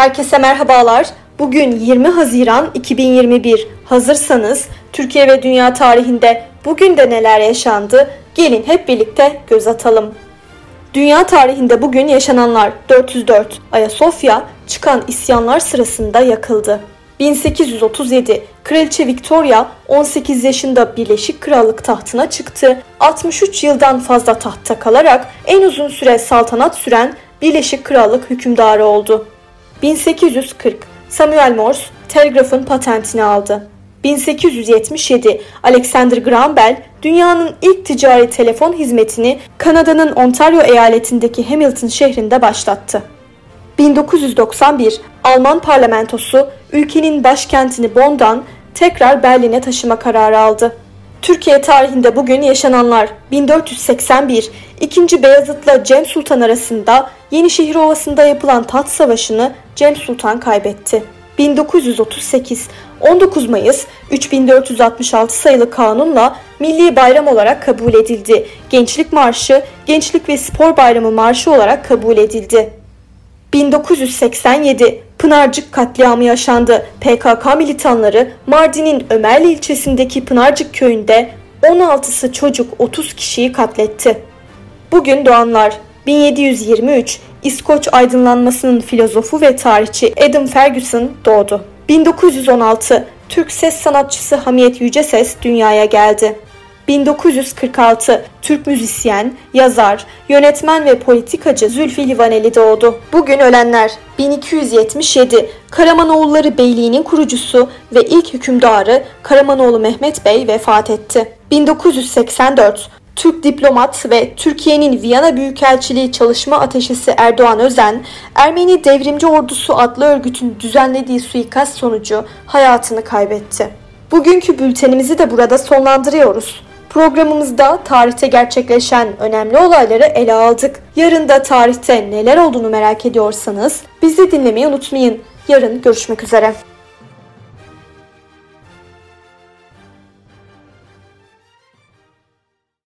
Herkese merhabalar. Bugün 20 Haziran 2021. Hazırsanız Türkiye ve dünya tarihinde bugün de neler yaşandı? Gelin hep birlikte göz atalım. Dünya tarihinde bugün yaşananlar 404 Ayasofya çıkan isyanlar sırasında yakıldı. 1837 Kraliçe Victoria 18 yaşında Birleşik Krallık tahtına çıktı. 63 yıldan fazla tahtta kalarak en uzun süre saltanat süren Birleşik Krallık hükümdarı oldu. 1840 Samuel Morse telgrafın patentini aldı. 1877 Alexander Graham Bell dünyanın ilk ticari telefon hizmetini Kanada'nın Ontario eyaletindeki Hamilton şehrinde başlattı. 1991 Alman parlamentosu ülkenin başkentini Bonn'dan tekrar Berlin'e taşıma kararı aldı. Türkiye tarihinde bugün yaşananlar 1481 2. Beyazıt'la Cem Sultan arasında Yenişehir Ovası'nda yapılan tat savaşını Cem Sultan kaybetti. 1938 19 Mayıs 3466 sayılı kanunla milli bayram olarak kabul edildi. Gençlik Marşı, Gençlik ve Spor Bayramı Marşı olarak kabul edildi. 1987 Pınarcık katliamı yaşandı. PKK militanları Mardin'in Ömerli ilçesindeki Pınarcık köyünde 16'sı çocuk 30 kişiyi katletti. Bugün doğanlar 1723 İskoç aydınlanmasının filozofu ve tarihçi Adam Ferguson doğdu. 1916 Türk ses sanatçısı Hamiyet Yüceses dünyaya geldi. 1946 Türk müzisyen, yazar, yönetmen ve politikacı Zülfü Livaneli doğdu. Bugün ölenler 1277 Karamanoğulları Beyliği'nin kurucusu ve ilk hükümdarı Karamanoğlu Mehmet Bey vefat etti. 1984 Türk diplomat ve Türkiye'nin Viyana Büyükelçiliği çalışma ateşisi Erdoğan Özen, Ermeni Devrimci Ordusu adlı örgütün düzenlediği suikast sonucu hayatını kaybetti. Bugünkü bültenimizi de burada sonlandırıyoruz. Programımızda tarihte gerçekleşen önemli olayları ele aldık. Yarın da tarihte neler olduğunu merak ediyorsanız bizi dinlemeyi unutmayın. Yarın görüşmek üzere.